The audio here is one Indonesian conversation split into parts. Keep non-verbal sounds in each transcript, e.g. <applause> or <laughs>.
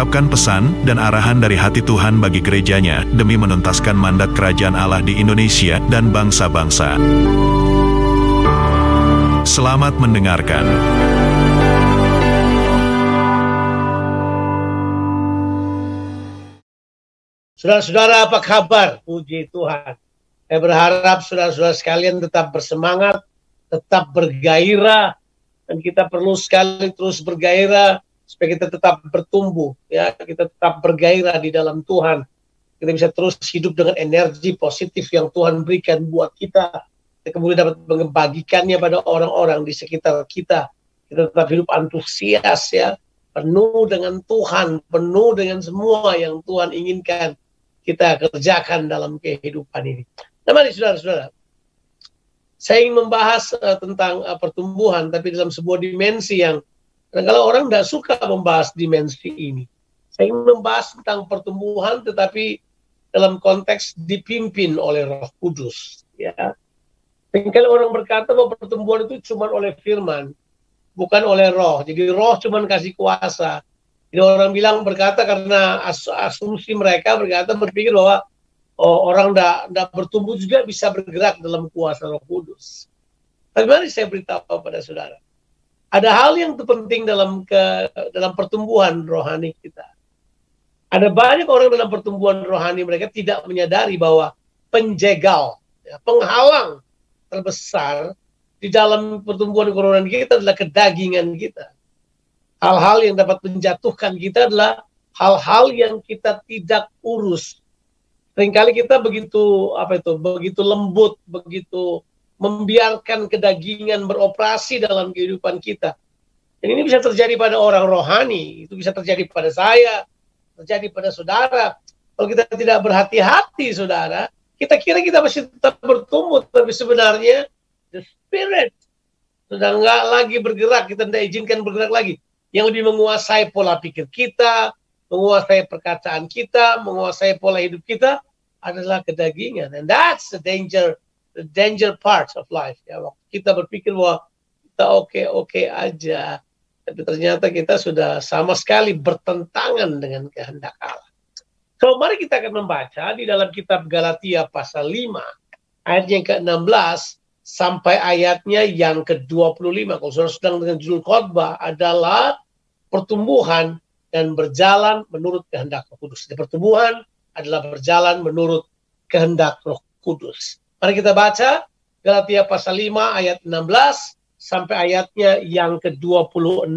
mengungkapkan pesan dan arahan dari hati Tuhan bagi gerejanya demi menuntaskan mandat kerajaan Allah di Indonesia dan bangsa-bangsa. Selamat mendengarkan. Saudara-saudara apa kabar? Puji Tuhan. Saya berharap saudara-saudara sekalian tetap bersemangat, tetap bergairah, dan kita perlu sekali terus bergairah supaya kita tetap bertumbuh ya. Kita tetap bergairah di dalam Tuhan. Kita bisa terus hidup dengan energi positif yang Tuhan berikan buat kita. Kita kemudian dapat membagikannya pada orang-orang di sekitar kita. Kita tetap hidup antusias ya. Penuh dengan Tuhan penuh dengan semua yang Tuhan inginkan kita kerjakan dalam kehidupan ini. Nah mari saudara-saudara. Saya ingin membahas uh, tentang uh, pertumbuhan tapi dalam sebuah dimensi yang dan kalau orang tidak suka membahas dimensi ini, saya ingin membahas tentang pertumbuhan tetapi dalam konteks dipimpin oleh Roh Kudus. Ya, Tinggal orang berkata bahwa pertumbuhan itu cuma oleh firman, bukan oleh roh. Jadi roh cuma kasih kuasa. Jadi orang bilang berkata karena as asumsi mereka berkata berpikir bahwa oh, orang tidak bertumbuh juga bisa bergerak dalam kuasa roh kudus. Mari saya beritahu pada saudara ada hal yang penting dalam ke dalam pertumbuhan rohani kita. Ada banyak orang dalam pertumbuhan rohani mereka tidak menyadari bahwa penjegal, ya, penghalang terbesar di dalam pertumbuhan rohani kita adalah kedagingan kita. Hal-hal yang dapat menjatuhkan kita adalah hal-hal yang kita tidak urus. Seringkali kita begitu apa itu, begitu lembut, begitu membiarkan kedagingan beroperasi dalam kehidupan kita. Dan ini bisa terjadi pada orang rohani, itu bisa terjadi pada saya, terjadi pada saudara. Kalau kita tidak berhati-hati, saudara, kita kira kita masih tetap bertumbuh, tapi sebenarnya the spirit sudah nggak lagi bergerak, kita tidak izinkan bergerak lagi. Yang lebih menguasai pola pikir kita, menguasai perkataan kita, menguasai pola hidup kita adalah kedagingan. And that's the danger the danger parts of life. Ya, kita berpikir bahwa kita oke-oke aja, tapi ternyata kita sudah sama sekali bertentangan dengan kehendak Allah. So, mari kita akan membaca di dalam kitab Galatia pasal 5, ayat yang ke-16 sampai ayatnya yang ke-25. Kalau saudara sedang dengan judul khotbah adalah pertumbuhan dan berjalan menurut kehendak Roh Kudus. Jadi pertumbuhan adalah berjalan menurut kehendak Roh Kudus. Mari kita baca Galatia pasal 5 ayat 16 sampai ayatnya yang ke-26.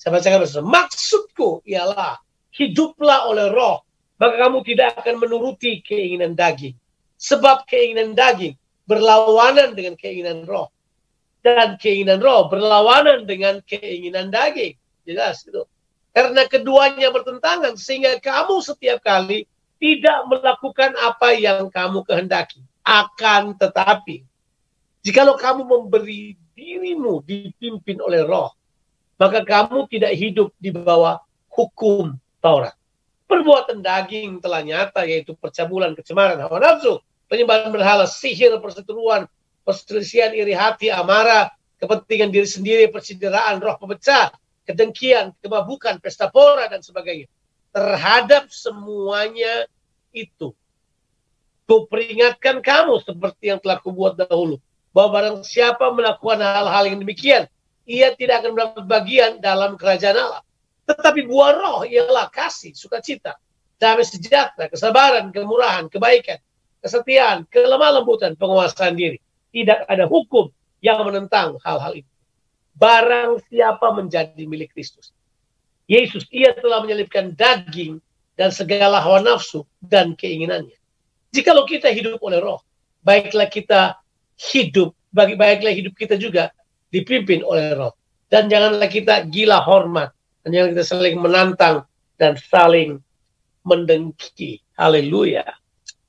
Saya bacakan bersama. Maksudku ialah hiduplah oleh roh, maka kamu tidak akan menuruti keinginan daging. Sebab keinginan daging berlawanan dengan keinginan roh. Dan keinginan roh berlawanan dengan keinginan daging. Jelas itu. Karena keduanya bertentangan sehingga kamu setiap kali tidak melakukan apa yang kamu kehendaki akan tetapi jikalau kamu memberi dirimu dipimpin oleh roh maka kamu tidak hidup di bawah hukum Taurat. Perbuatan daging telah nyata yaitu percabulan kecemaran hawa nafsu penyembahan berhala sihir perseteruan perselisihan iri hati amarah kepentingan diri sendiri persideraan roh pemecah kedengkian kemabukan pesta pora dan sebagainya. Terhadap semuanya itu Kuperingatkan kamu seperti yang telah kubuat dahulu. Bahwa barang siapa melakukan hal-hal yang demikian, ia tidak akan mendapat bagian dalam kerajaan Allah. Tetapi buah roh ialah kasih, sukacita, damai sejahtera, kesabaran, kemurahan, kebaikan, kesetiaan, kelemah lembutan, penguasaan diri. Tidak ada hukum yang menentang hal-hal itu. Barang siapa menjadi milik Kristus. Yesus, ia telah menyelipkan daging dan segala hawa nafsu dan keinginannya Jikalau kita hidup oleh roh, baiklah kita hidup, bagi baiklah hidup kita juga dipimpin oleh roh. Dan janganlah kita gila hormat, dan jangan kita saling menantang dan saling mendengki. Haleluya.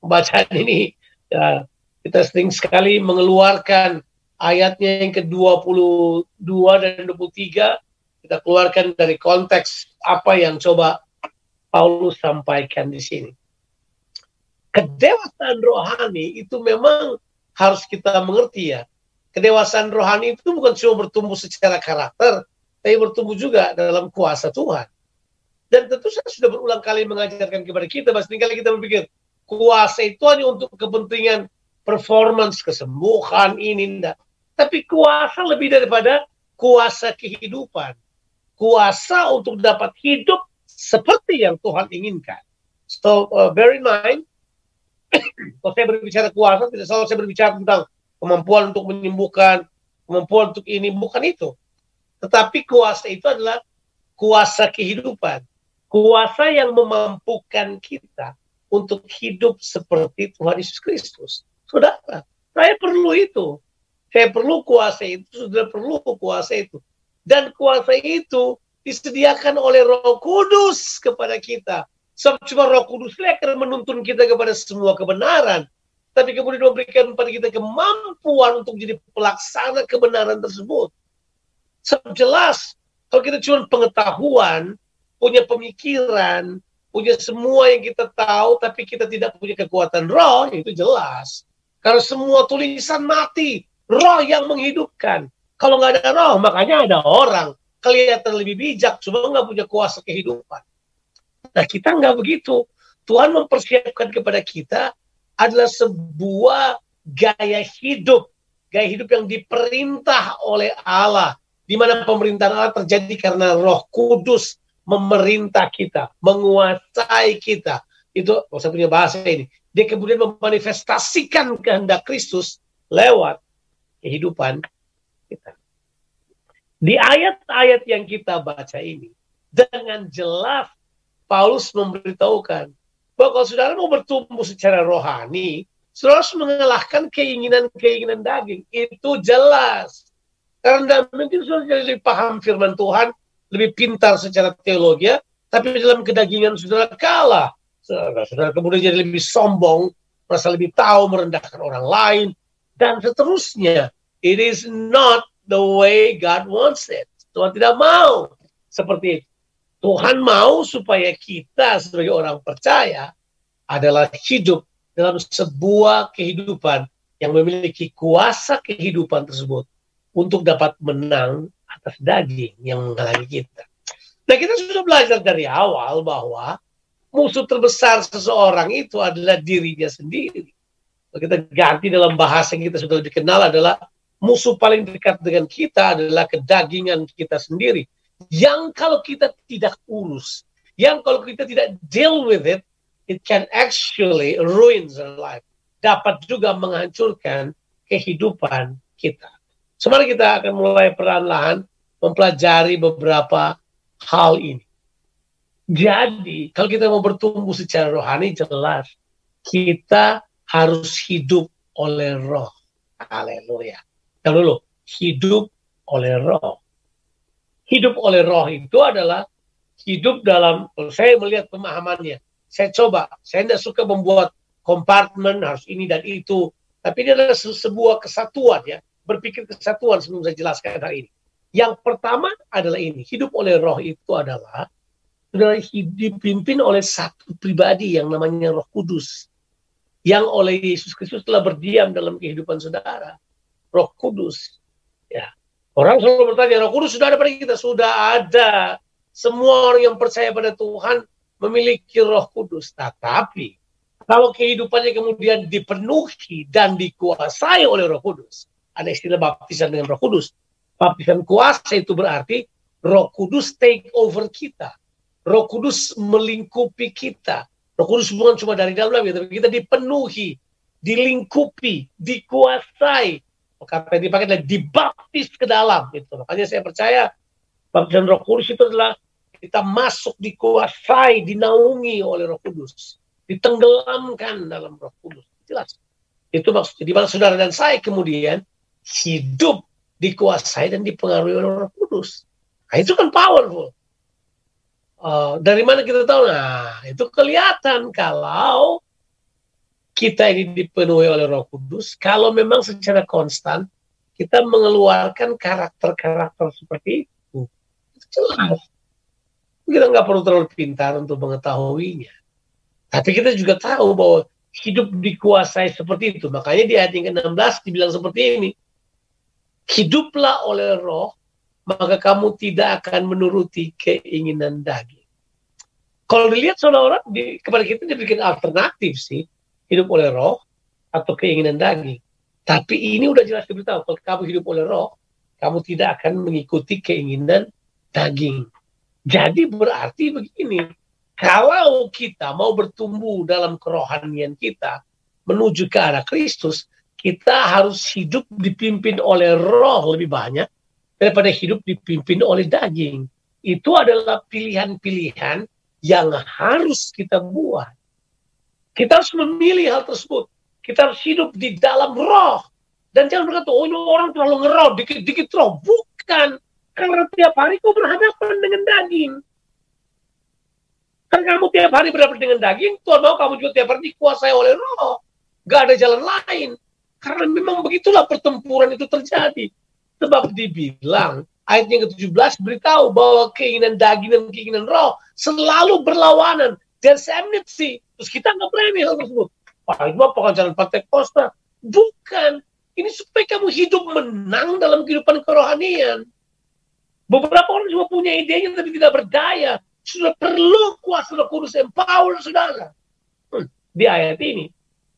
Bacaan ini ya, Kita sering sekali mengeluarkan ayatnya yang ke-22 dan 23 kita keluarkan dari konteks apa yang coba Paulus sampaikan di sini. Kedewasaan rohani itu memang harus kita mengerti ya. Kedewasaan rohani itu bukan cuma bertumbuh secara karakter, tapi bertumbuh juga dalam kuasa Tuhan. Dan tentu saya sudah berulang kali mengajarkan kepada kita, bahwa kali kita berpikir, kuasa itu hanya untuk kepentingan performance, kesembuhan, ini, enggak. Tapi kuasa lebih daripada kuasa kehidupan. Kuasa untuk dapat hidup seperti yang Tuhan inginkan. So, uh, bear in mind, kalau saya berbicara kuasa, tidak selalu saya berbicara tentang kemampuan untuk menyembuhkan, kemampuan untuk ini, bukan itu. Tetapi kuasa itu adalah kuasa kehidupan. Kuasa yang memampukan kita untuk hidup seperti Tuhan Yesus Kristus. Saudara, saya perlu itu. Saya perlu kuasa itu, sudah perlu kuasa itu. Dan kuasa itu disediakan oleh roh kudus kepada kita. Sebab cuma roh kudus akan menuntun kita kepada semua kebenaran. Tapi kemudian memberikan kepada kita kemampuan untuk jadi pelaksana kebenaran tersebut. Sebab jelas, kalau kita cuma pengetahuan, punya pemikiran, punya semua yang kita tahu, tapi kita tidak punya kekuatan roh, itu jelas. Karena semua tulisan mati, roh yang menghidupkan. Kalau nggak ada roh, makanya ada orang kelihatan lebih bijak, cuma nggak punya kuasa kehidupan. Nah kita nggak begitu. Tuhan mempersiapkan kepada kita adalah sebuah gaya hidup, gaya hidup yang diperintah oleh Allah, di mana pemerintahan Allah terjadi karena Roh Kudus memerintah kita, menguasai kita. Itu, saya punya bahasa ini dia kemudian memanifestasikan kehendak Kristus lewat kehidupan kita. Di ayat-ayat yang kita baca ini, dengan jelas Paulus memberitahukan bahwa kalau saudara mau bertumbuh secara rohani, saudara harus mengalahkan keinginan-keinginan daging. Itu jelas. Karena mungkin saudara jadi lebih paham firman Tuhan, lebih pintar secara teologi, tapi dalam kedagingan saudara kalah saudara kemudian jadi lebih sombong, merasa lebih tahu, merendahkan orang lain, dan seterusnya. It is not the way God wants it. Tuhan tidak mau seperti itu. Tuhan mau supaya kita sebagai orang percaya adalah hidup dalam sebuah kehidupan yang memiliki kuasa kehidupan tersebut untuk dapat menang atas daging yang menghalangi kita. Nah kita sudah belajar dari awal bahwa musuh terbesar seseorang itu adalah dirinya sendiri. Kita ganti dalam bahasa yang kita sudah lebih kenal adalah musuh paling dekat dengan kita adalah kedagingan kita sendiri. Yang kalau kita tidak urus, yang kalau kita tidak deal with it, it can actually ruin our life. Dapat juga menghancurkan kehidupan kita. Semarang kita akan mulai perlahan-lahan mempelajari beberapa hal ini. Jadi, kalau kita mau bertumbuh secara rohani, jelas kita harus hidup oleh roh. Haleluya. Yang dulu, hidup oleh roh. Hidup oleh roh itu adalah hidup dalam, saya melihat pemahamannya. Saya coba, saya tidak suka membuat kompartemen, harus ini dan itu. Tapi ini adalah sebuah kesatuan ya. Berpikir kesatuan sebelum saya jelaskan hari ini. Yang pertama adalah ini, hidup oleh roh itu adalah dipimpin oleh satu pribadi yang namanya Roh Kudus. Yang oleh Yesus Kristus telah berdiam dalam kehidupan saudara. Roh Kudus. Ya. Orang selalu bertanya, Roh Kudus sudah ada pada kita? Sudah ada. Semua orang yang percaya pada Tuhan memiliki Roh Kudus. Tetapi kalau kehidupannya kemudian dipenuhi dan dikuasai oleh Roh Kudus, ada istilah baptisan dengan Roh Kudus. Baptisan kuasa itu berarti Roh Kudus take over kita. Roh Kudus melingkupi kita. Roh Kudus bukan cuma dari dalam, tapi kita dipenuhi, dilingkupi, dikuasai. Kata yang dipakai adalah dibaptis ke dalam. Gitu. Makanya saya percaya baptisan Roh Kudus itu adalah kita masuk dikuasai, dinaungi oleh Roh Kudus, ditenggelamkan dalam Roh Kudus. Jelas. Itu maksudnya di mana saudara dan saya kemudian hidup dikuasai dan dipengaruhi oleh Roh Kudus. Nah, itu kan powerful. Uh, dari mana kita tahu? Nah, itu kelihatan kalau kita ini dipenuhi oleh Roh Kudus, kalau memang secara konstan kita mengeluarkan karakter-karakter seperti itu, jelas. Kita nggak perlu terlalu pintar untuk mengetahuinya. Tapi kita juga tahu bahwa hidup dikuasai seperti itu. Makanya di ayat yang ke-16 dibilang seperti ini. Hiduplah oleh roh, maka kamu tidak akan menuruti keinginan daging. Kalau dilihat saudara, di, kepada kita dibikin alternatif sih. Hidup oleh roh atau keinginan daging. Tapi ini udah jelas diberitahu. Kalau kamu hidup oleh roh, kamu tidak akan mengikuti keinginan daging. Jadi berarti begini, kalau kita mau bertumbuh dalam kerohanian kita menuju ke arah Kristus, kita harus hidup dipimpin oleh roh lebih banyak daripada hidup dipimpin oleh daging. Itu adalah pilihan-pilihan yang harus kita buat. Kita harus memilih hal tersebut. Kita harus hidup di dalam roh. Dan jangan berkata, oh ini orang terlalu ngeroh, dikit-dikit roh. Bukan. Karena tiap hari kau berhadapan dengan daging. Kan kamu tiap hari berhadapan dengan daging, Tuhan mau kamu juga tiap hari dikuasai oleh roh. Gak ada jalan lain. Karena memang begitulah pertempuran itu terjadi. Sebab dibilang, ayat yang ke-17 beritahu bahwa keinginan daging dan keinginan roh selalu berlawanan. Dan enmity. Terus kita nggak berani hal tersebut. Itu apa pengajaran Partai Costa? Bukan. Ini supaya kamu hidup menang dalam kehidupan kerohanian. Beberapa orang cuma punya idenya tapi tidak berdaya sudah perlu kuasa roh kudus empower saudara. Hmm, di ayat ini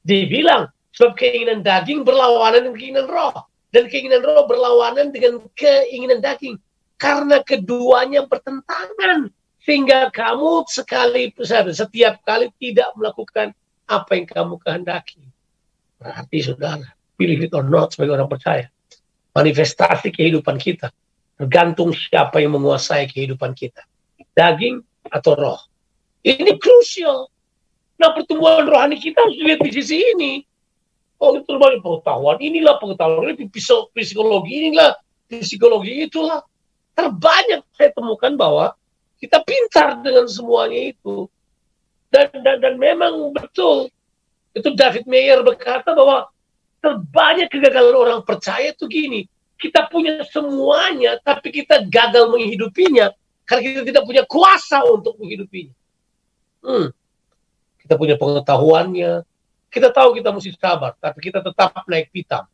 dibilang sebab keinginan daging berlawanan dengan keinginan roh dan keinginan roh berlawanan dengan keinginan daging karena keduanya bertentangan sehingga kamu sekali setiap kali tidak melakukan apa yang kamu kehendaki. Berarti saudara, pilih it or not sebagai orang percaya. Manifestasi kehidupan kita tergantung siapa yang menguasai kehidupan kita daging atau roh. Ini krusial. Nah pertumbuhan rohani kita harus dilihat di sisi ini. Oh itu banyak pengetahuan, inilah pengetahuan, ini psikologi, inilah psikologi itulah. Terbanyak saya temukan bahwa kita pintar dengan semuanya itu. Dan, dan, dan memang betul, itu David Mayer berkata bahwa terbanyak kegagalan orang percaya itu gini, kita punya semuanya, tapi kita gagal menghidupinya karena kita tidak punya kuasa untuk menghidupinya. Hmm. Kita punya pengetahuannya. Kita tahu kita mesti sabar, tapi kita tetap naik pitam.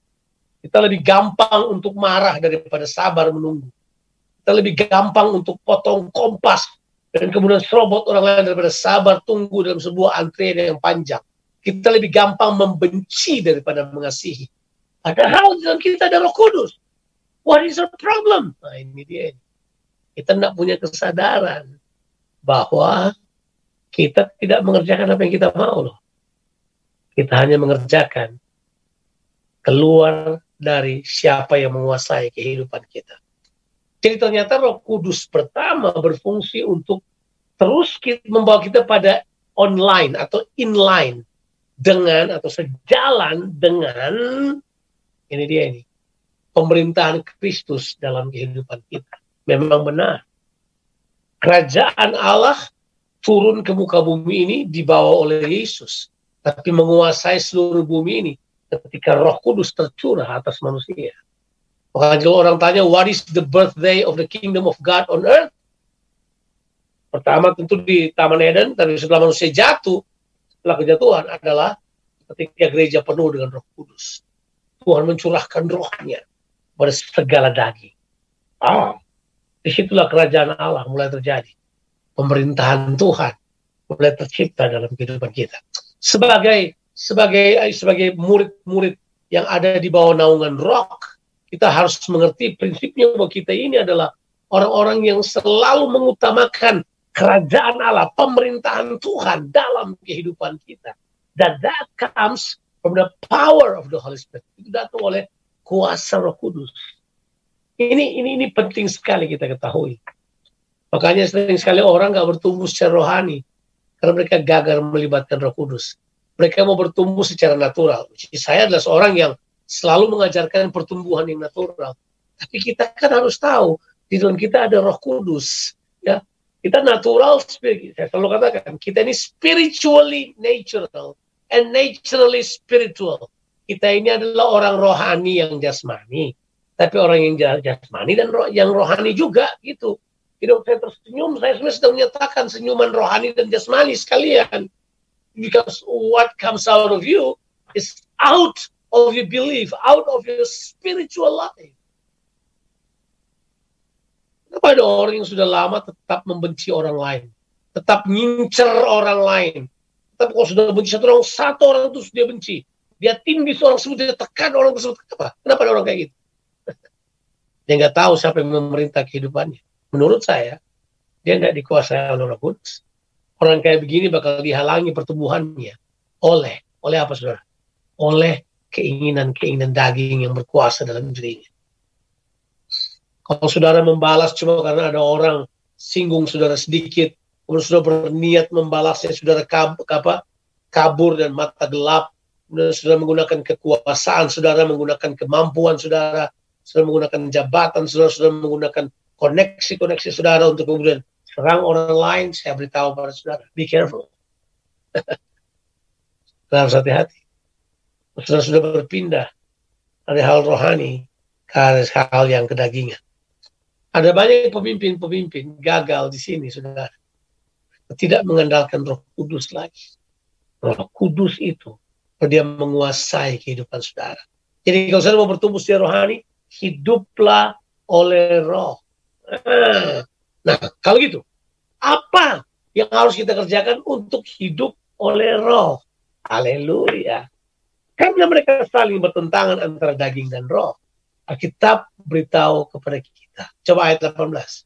Kita lebih gampang untuk marah daripada sabar menunggu. Kita lebih gampang untuk potong kompas dan kemudian serobot orang lain daripada sabar tunggu dalam sebuah antrian yang panjang. Kita lebih gampang membenci daripada mengasihi. Padahal dalam kita ada roh kudus. What is the problem? Nah ini dia. Kita tidak punya kesadaran bahwa kita tidak mengerjakan apa yang kita mau loh. Kita hanya mengerjakan keluar dari siapa yang menguasai kehidupan kita. Jadi ternyata Roh Kudus pertama berfungsi untuk terus membawa kita pada online atau inline dengan atau sejalan dengan ini dia ini pemerintahan Kristus dalam kehidupan kita memang benar. Kerajaan Allah turun ke muka bumi ini dibawa oleh Yesus, tapi menguasai seluruh bumi ini ketika Roh Kudus tercurah atas manusia. Maka kalau orang tanya, what is the birthday of the kingdom of God on earth? Pertama tentu di Taman Eden, tapi setelah manusia jatuh, setelah kejatuhan adalah ketika gereja penuh dengan roh kudus. Tuhan mencurahkan rohnya pada segala daging. Ah, Di situlah kerajaan Allah mulai terjadi. Pemerintahan Tuhan mulai tercipta dalam kehidupan kita. Sebagai sebagai sebagai murid-murid yang ada di bawah naungan rock, kita harus mengerti prinsipnya bahwa kita ini adalah orang-orang yang selalu mengutamakan kerajaan Allah, pemerintahan Tuhan dalam kehidupan kita. Dan that comes from the power of the Holy Spirit. Itu datang oleh kuasa Roh Kudus. Ini ini ini penting sekali kita ketahui. Makanya sering sekali orang nggak bertumbuh secara rohani karena mereka gagal melibatkan Roh Kudus. Mereka mau bertumbuh secara natural. Saya adalah seorang yang selalu mengajarkan pertumbuhan yang natural. Tapi kita kan harus tahu di dalam kita ada Roh Kudus. Ya, kita natural, saya selalu katakan kita ini spiritually natural, and naturally spiritual. Kita ini adalah orang rohani yang jasmani, tapi orang yang jasmani dan roh, yang rohani juga gitu. Hidup saya tersenyum, saya sebenarnya sedang menyatakan senyuman rohani dan jasmani sekalian. Because what comes out of you is out of your belief, out of your spiritual life. Kenapa ada orang yang sudah lama tetap membenci orang lain? Tetap ngincer orang lain. Tapi kalau sudah benci satu orang, satu orang itu dia benci. Dia tinggi seorang tersebut, dia tekan orang tersebut. Kenapa? Kenapa ada orang kayak gitu? <laughs> dia nggak tahu siapa yang memerintah kehidupannya. Menurut saya, dia nggak dikuasai oleh Roh Kudus. Orang kayak begini bakal dihalangi pertumbuhannya oleh oleh apa saudara? Oleh keinginan-keinginan daging yang berkuasa dalam dirinya. Kalau saudara membalas cuma karena ada orang singgung saudara sedikit, kemudian saudara berniat membalasnya, saudara kab, apa, kabur dan mata gelap, kemudian saudara menggunakan kekuasaan, saudara menggunakan kemampuan saudara, saudara menggunakan jabatan, saudara saudara menggunakan koneksi-koneksi saudara untuk kemudian serang orang lain, saya beritahu pada saudara, be careful. <laughs> harus hati-hati. Saudara sudah berpindah dari hal rohani ke hal yang kedagingan. Ada banyak pemimpin-pemimpin gagal di sini, saudara. Tidak mengandalkan roh kudus lagi. Roh kudus itu dia menguasai kehidupan saudara. Jadi kalau saudara mau bertumbuh secara rohani, hiduplah oleh roh. Nah, kalau gitu, apa yang harus kita kerjakan untuk hidup oleh roh? Haleluya. Karena mereka saling bertentangan antara daging dan roh. Alkitab beritahu kepada kita. Coba ayat 18.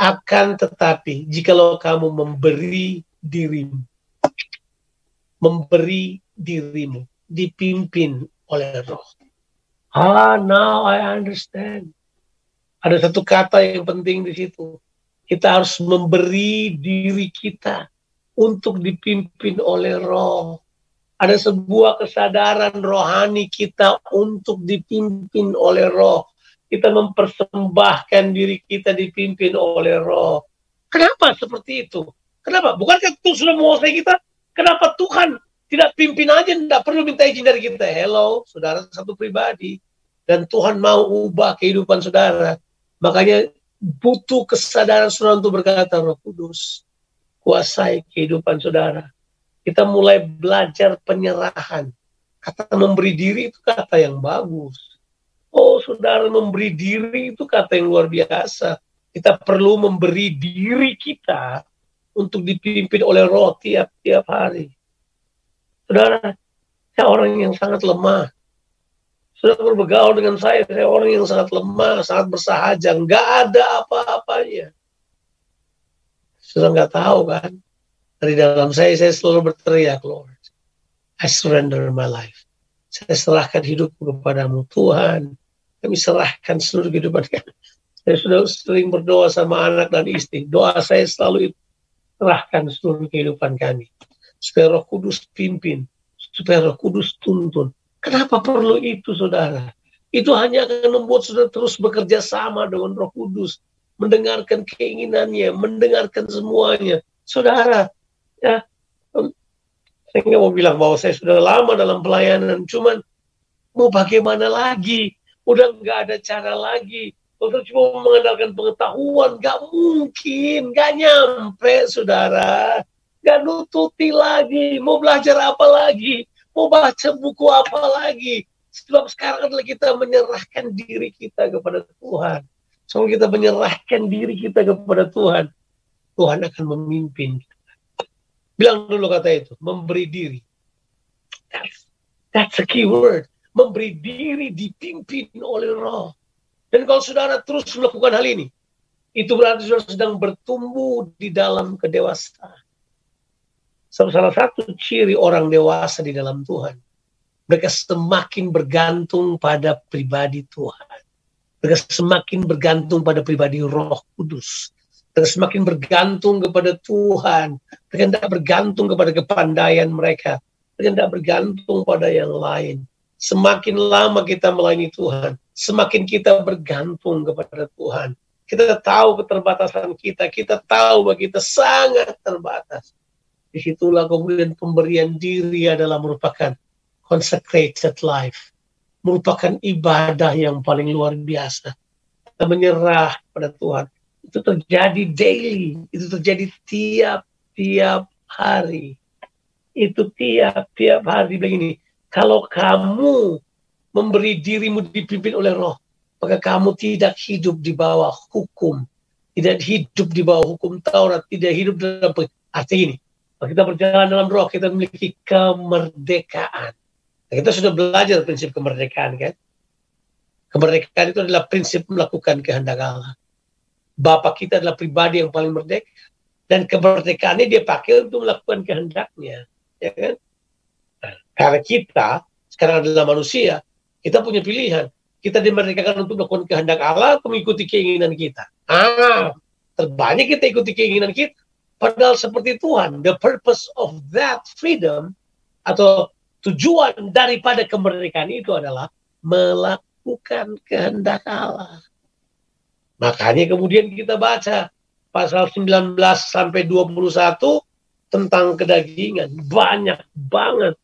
Akan tetapi, jikalau kamu memberi dirimu, memberi dirimu, dipimpin oleh roh. Ah, now I understand. Ada satu kata yang penting di situ. Kita harus memberi diri kita untuk dipimpin oleh roh. Ada sebuah kesadaran rohani kita untuk dipimpin oleh roh kita mempersembahkan diri kita dipimpin oleh roh. Kenapa seperti itu? Kenapa? Bukankah Tuhan sudah menguasai kita? Kenapa Tuhan tidak pimpin aja, tidak perlu minta izin dari kita? Hello, saudara satu pribadi. Dan Tuhan mau ubah kehidupan saudara. Makanya butuh kesadaran saudara untuk berkata, Roh Kudus, kuasai kehidupan saudara. Kita mulai belajar penyerahan. Kata memberi diri itu kata yang bagus Oh, saudara memberi diri itu kata yang luar biasa. Kita perlu memberi diri kita untuk dipimpin oleh roh tiap-tiap hari. Saudara, saya orang yang sangat lemah. Saudara bergaul dengan saya, saya orang yang sangat lemah, sangat bersahaja, nggak ada apa-apanya. Sudah nggak tahu kan? Dari dalam saya, saya selalu berteriak, Lord, I surrender my life. Saya serahkan hidupku kepadamu, Tuhan kami serahkan seluruh kehidupan. <laughs> Saya sudah sering berdoa sama anak dan istri. Doa saya selalu itu. Serahkan seluruh kehidupan kami. Supaya roh kudus pimpin. Supaya roh kudus tuntun. Kenapa perlu itu saudara? Itu hanya akan membuat saudara terus bekerja sama dengan roh kudus. Mendengarkan keinginannya. Mendengarkan semuanya. Saudara, ya, saya nggak mau bilang bahwa saya sudah lama dalam pelayanan. Cuman mau bagaimana lagi? udah nggak ada cara lagi. Untuk cuma mengandalkan pengetahuan, nggak mungkin, nggak nyampe, saudara. Nggak nututi lagi, mau belajar apa lagi, mau baca buku apa lagi. Sebab sekarang adalah kita menyerahkan diri kita kepada Tuhan. So kita menyerahkan diri kita kepada Tuhan. Tuhan akan memimpin Bilang dulu kata itu, memberi diri. That's, that's a key word memberi diri dipimpin oleh roh. Dan kalau saudara terus melakukan hal ini, itu berarti saudara sedang bertumbuh di dalam kedewasaan. Salah satu ciri orang dewasa di dalam Tuhan. Mereka semakin bergantung pada pribadi Tuhan. Mereka semakin bergantung pada pribadi roh kudus. Mereka semakin bergantung kepada Tuhan. Mereka tidak bergantung kepada kepandaian mereka. Mereka tidak bergantung pada yang lain Semakin lama kita melayani Tuhan, semakin kita bergantung kepada Tuhan. Kita tahu keterbatasan kita, kita tahu bahwa kita sangat terbatas. di situlah kemudian pemberian diri adalah merupakan consecrated life, merupakan ibadah yang paling luar biasa. Kita menyerah pada Tuhan. Itu terjadi daily, itu terjadi tiap-tiap hari. Itu tiap-tiap hari begini. Kalau kamu memberi dirimu dipimpin oleh roh, maka kamu tidak hidup di bawah hukum. Tidak hidup di bawah hukum Taurat, tidak hidup dalam arti ini. Kalau kita berjalan dalam roh, kita memiliki kemerdekaan. Nah, kita sudah belajar prinsip kemerdekaan kan? Kemerdekaan itu adalah prinsip melakukan kehendak Allah. Bapak kita adalah pribadi yang paling merdeka. Dan kemerdekaannya dia pakai untuk melakukan kehendaknya. Ya kan? Nah, karena kita sekarang adalah manusia, kita punya pilihan. Kita dimerdekakan untuk melakukan kehendak Allah mengikuti keinginan kita. Ah, terbanyak kita ikuti keinginan kita. Padahal seperti Tuhan, the purpose of that freedom atau tujuan daripada kemerdekaan itu adalah melakukan kehendak Allah. Makanya kemudian kita baca pasal 19 sampai 21 tentang kedagingan. Banyak banget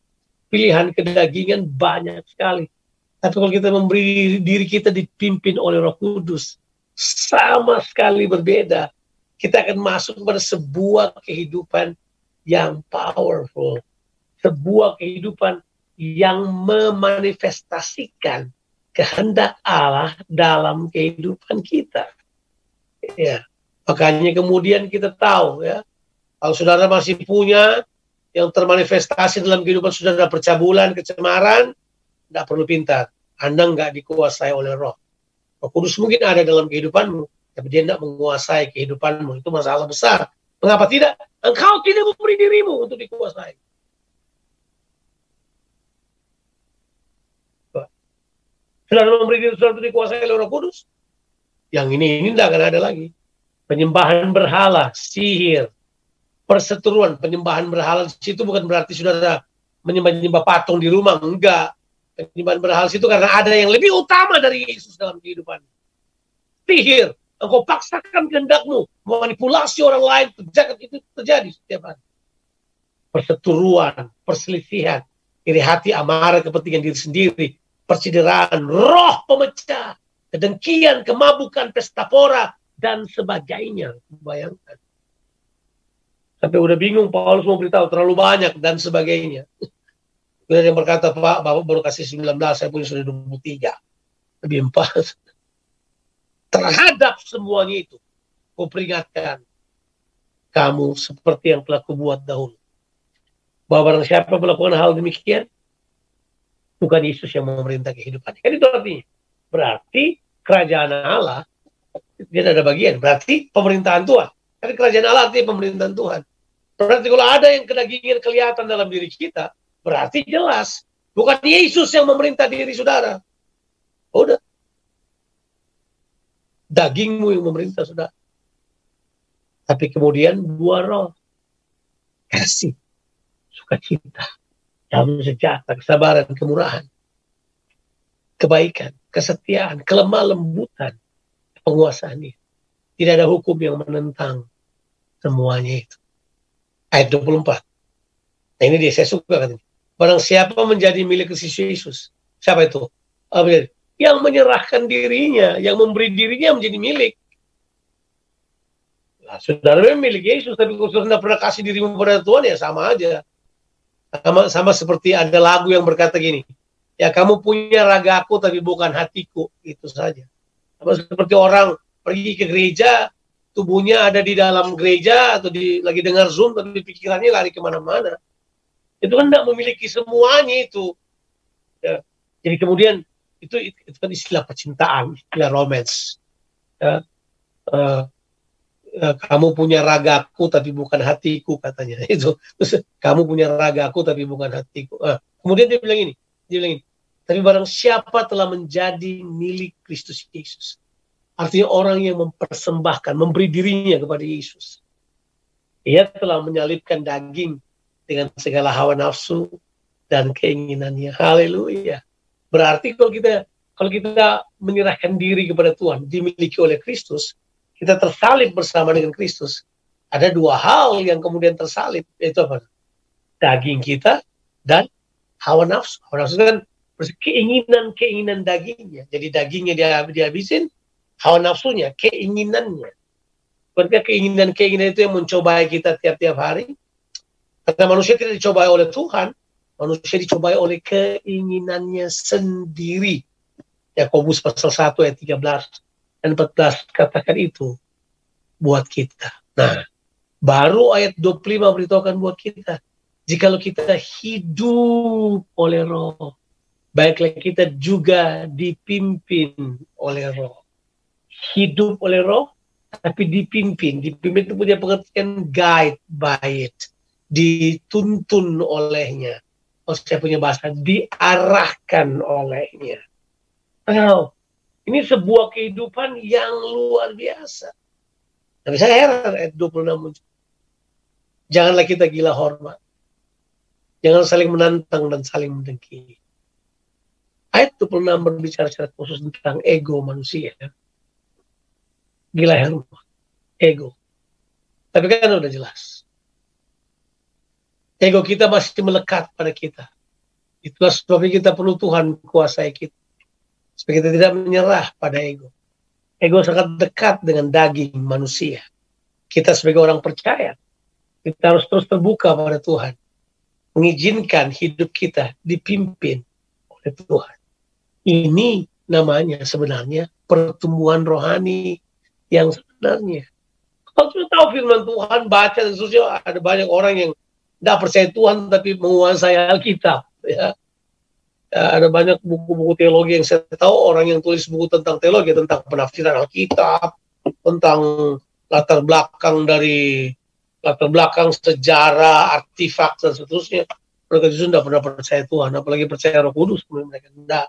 pilihan kedagingan banyak sekali. Tapi kalau kita memberi diri kita dipimpin oleh Roh Kudus, sama sekali berbeda. Kita akan masuk pada sebuah kehidupan yang powerful, sebuah kehidupan yang memanifestasikan kehendak Allah dalam kehidupan kita. Ya, makanya kemudian kita tahu ya, kalau saudara masih punya yang termanifestasi dalam kehidupan saudara percabulan, kecemaran, tidak perlu pintar. Anda nggak dikuasai oleh roh. Roh Kudus mungkin ada dalam kehidupanmu, tapi dia tidak menguasai kehidupanmu. Itu masalah besar. Mengapa tidak? Engkau tidak memberi dirimu untuk dikuasai. Sudah memberi diri sudah dikuasai oleh Roh Kudus. Yang ini ini tidak akan ada lagi. Penyembahan berhala, sihir, perseteruan, penyembahan berhala di situ bukan berarti sudah menyembah-nyembah patung di rumah, enggak. Penyembahan berhala itu karena ada yang lebih utama dari Yesus dalam kehidupan. Sihir, engkau paksakan kehendakmu, manipulasi orang lain, terjadi itu terjadi setiap hari. Perseteruan, perselisihan, iri hati, amarah, kepentingan diri sendiri, persideraan, roh pemecah, kedengkian, kemabukan, pesta pora, dan sebagainya. Bayangkan. Sampai udah bingung Paulus mau beritahu terlalu banyak dan sebagainya. Kemudian yang berkata, Pak, Bapak baru kasih 19, saya punya sudah 23. Lebih empat. Terhadap semuanya itu, ku peringatkan kamu seperti yang telah kubuat dahulu. Bahwa barang siapa melakukan hal demikian, bukan Yesus yang memerintah kehidupan. Kan itu artinya. Berarti kerajaan Allah dia ada bagian. Berarti pemerintahan Tuhan. Kan kerajaan Allah artinya pemerintahan Tuhan. Berarti kalau ada yang kedagingan kelihatan dalam diri kita, berarti jelas bukan Yesus yang memerintah diri saudara. Udah. Dagingmu yang memerintah saudara. Tapi kemudian buah roh. Kasih. Sukacita damai sejahtera, kesabaran, kemurahan, kebaikan, kesetiaan, kelemah lembutan, penguasaan ini. Tidak ada hukum yang menentang semuanya itu. Ayat 24. Nah ini dia, saya suka katanya. Barang siapa menjadi milik Kristus Yesus. Siapa itu? Yang menyerahkan dirinya, yang memberi dirinya menjadi milik. Nah, saudara milik Yesus, tapi kalau pernah kasih dirimu kepada Tuhan, ya sama aja sama, sama seperti ada lagu yang berkata gini, ya kamu punya ragaku tapi bukan hatiku, itu saja. Sama seperti orang pergi ke gereja, tubuhnya ada di dalam gereja atau di lagi dengar zoom tapi pikirannya lari ke mana-mana. Itu kan tidak memiliki semuanya itu. Ya. Jadi kemudian itu, itu kan istilah percintaan, istilah romance. Ya. Uh, kamu punya ragaku tapi bukan hatiku katanya. <laughs> Itu terus kamu punya ragaku tapi bukan hatiku. Uh, kemudian dia bilang ini dia bilang ini tapi barang siapa telah menjadi milik Kristus Yesus artinya orang yang mempersembahkan memberi dirinya kepada Yesus ia telah menyalibkan daging dengan segala hawa nafsu dan keinginannya. Haleluya. Berarti kalau kita kalau kita menyerahkan diri kepada Tuhan dimiliki oleh Kristus kita tersalib bersama dengan Kristus, ada dua hal yang kemudian tersalib, yaitu apa? Daging kita dan hawa nafsu. Hawa nafsu kan keinginan-keinginan dagingnya. Jadi dagingnya dia dihabisin, hawa nafsunya, keinginannya. Berarti keinginan-keinginan itu yang mencobai kita tiap-tiap hari. Karena manusia tidak dicobai oleh Tuhan, manusia dicobai oleh keinginannya sendiri. Yakobus pasal 1 ayat 13 dan 14 katakan itu buat kita. Nah, baru ayat 25 beritahukan buat kita. Jikalau kita hidup oleh roh, baiklah kita juga dipimpin oleh roh. Hidup oleh roh, tapi dipimpin. Dipimpin itu punya pengertian guide by it. Dituntun olehnya. Oh, saya punya bahasa, diarahkan olehnya. Oh, ini sebuah kehidupan yang luar biasa. Tapi saya heran ayat 26 Janganlah kita gila hormat. Jangan saling menantang dan saling mendengki. Ayat 26 berbicara secara khusus tentang ego manusia gila Helma, ego. Tapi kan udah jelas. Ego kita masih melekat pada kita. Itulah sebabnya kita perlu Tuhan kuasai kita. Supaya kita tidak menyerah pada ego. Ego sangat dekat dengan daging manusia. Kita sebagai orang percaya, kita harus terus terbuka pada Tuhan. Mengizinkan hidup kita dipimpin oleh Tuhan. Ini namanya sebenarnya pertumbuhan rohani yang sebenarnya. Kalau sudah tahu firman Tuhan, baca dan seterusnya, ada banyak orang yang tidak percaya Tuhan tapi menguasai Alkitab. Ya. Ya. ada banyak buku-buku teologi yang saya tahu orang yang tulis buku tentang teologi, tentang penafsiran Alkitab, tentang latar belakang dari latar belakang sejarah, artifak dan seterusnya. Mereka justru tidak pernah percaya Tuhan, apalagi percaya Roh Kudus. Mereka tidak.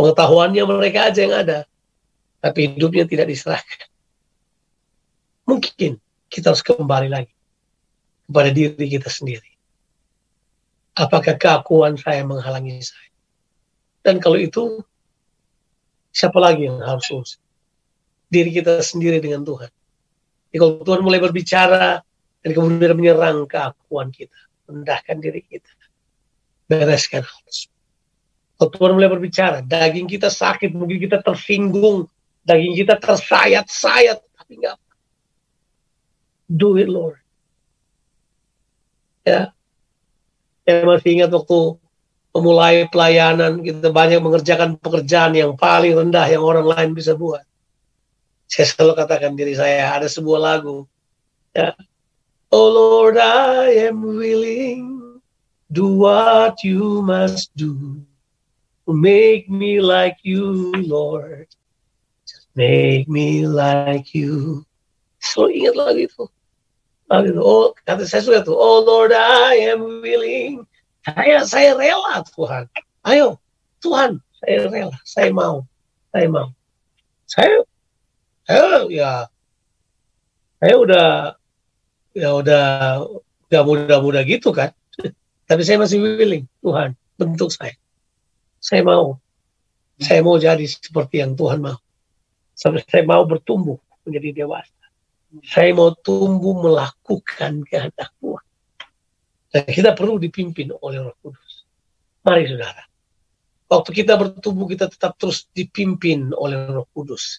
Pengetahuannya mereka aja yang ada tapi hidupnya tidak diserahkan. Mungkin kita harus kembali lagi kepada diri kita sendiri. Apakah keakuan saya menghalangi saya? Dan kalau itu, siapa lagi yang harus urus? Diri kita sendiri dengan Tuhan. Jadi kalau Tuhan mulai berbicara dan kemudian menyerang keakuan kita, rendahkan diri kita, bereskan hal tersebut. Kalau Tuhan mulai berbicara, daging kita sakit, mungkin kita tersinggung, daging kita tersayat-sayat tapi enggak do it Lord ya saya masih ingat waktu memulai pelayanan kita banyak mengerjakan pekerjaan yang paling rendah yang orang lain bisa buat. Saya selalu katakan diri saya ada sebuah lagu. Ya. Oh Lord I am willing do what you must do. Make me like you Lord. Make me like you. So ingat lagi itu. Oh, kata saya suka tuh. Oh Lord, I am willing. Saya, saya rela Tuhan. Ayo, Tuhan, saya rela. Saya mau. Saya mau. Saya, saya ya, saya udah, ya udah, udah muda-muda gitu kan. <laughs> Tapi saya masih willing. Tuhan, bentuk saya. Saya mau. Saya mau jadi seperti yang Tuhan mau. Saya mau bertumbuh menjadi dewasa. Saya mau tumbuh melakukan kehendak Tuhan. Dan kita perlu dipimpin oleh Roh Kudus. Mari saudara. Waktu kita bertumbuh kita tetap terus dipimpin oleh Roh Kudus.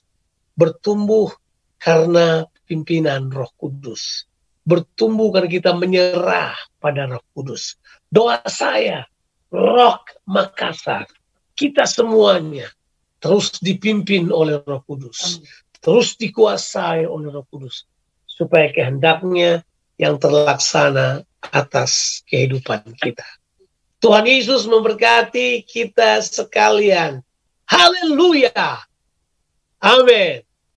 Bertumbuh karena pimpinan Roh Kudus. Bertumbuh karena kita menyerah pada Roh Kudus. Doa saya, Rock Makassar, kita semuanya terus dipimpin oleh Roh Kudus, terus dikuasai oleh Roh Kudus, supaya kehendaknya yang terlaksana atas kehidupan kita. Tuhan Yesus memberkati kita sekalian. Haleluya. Amin.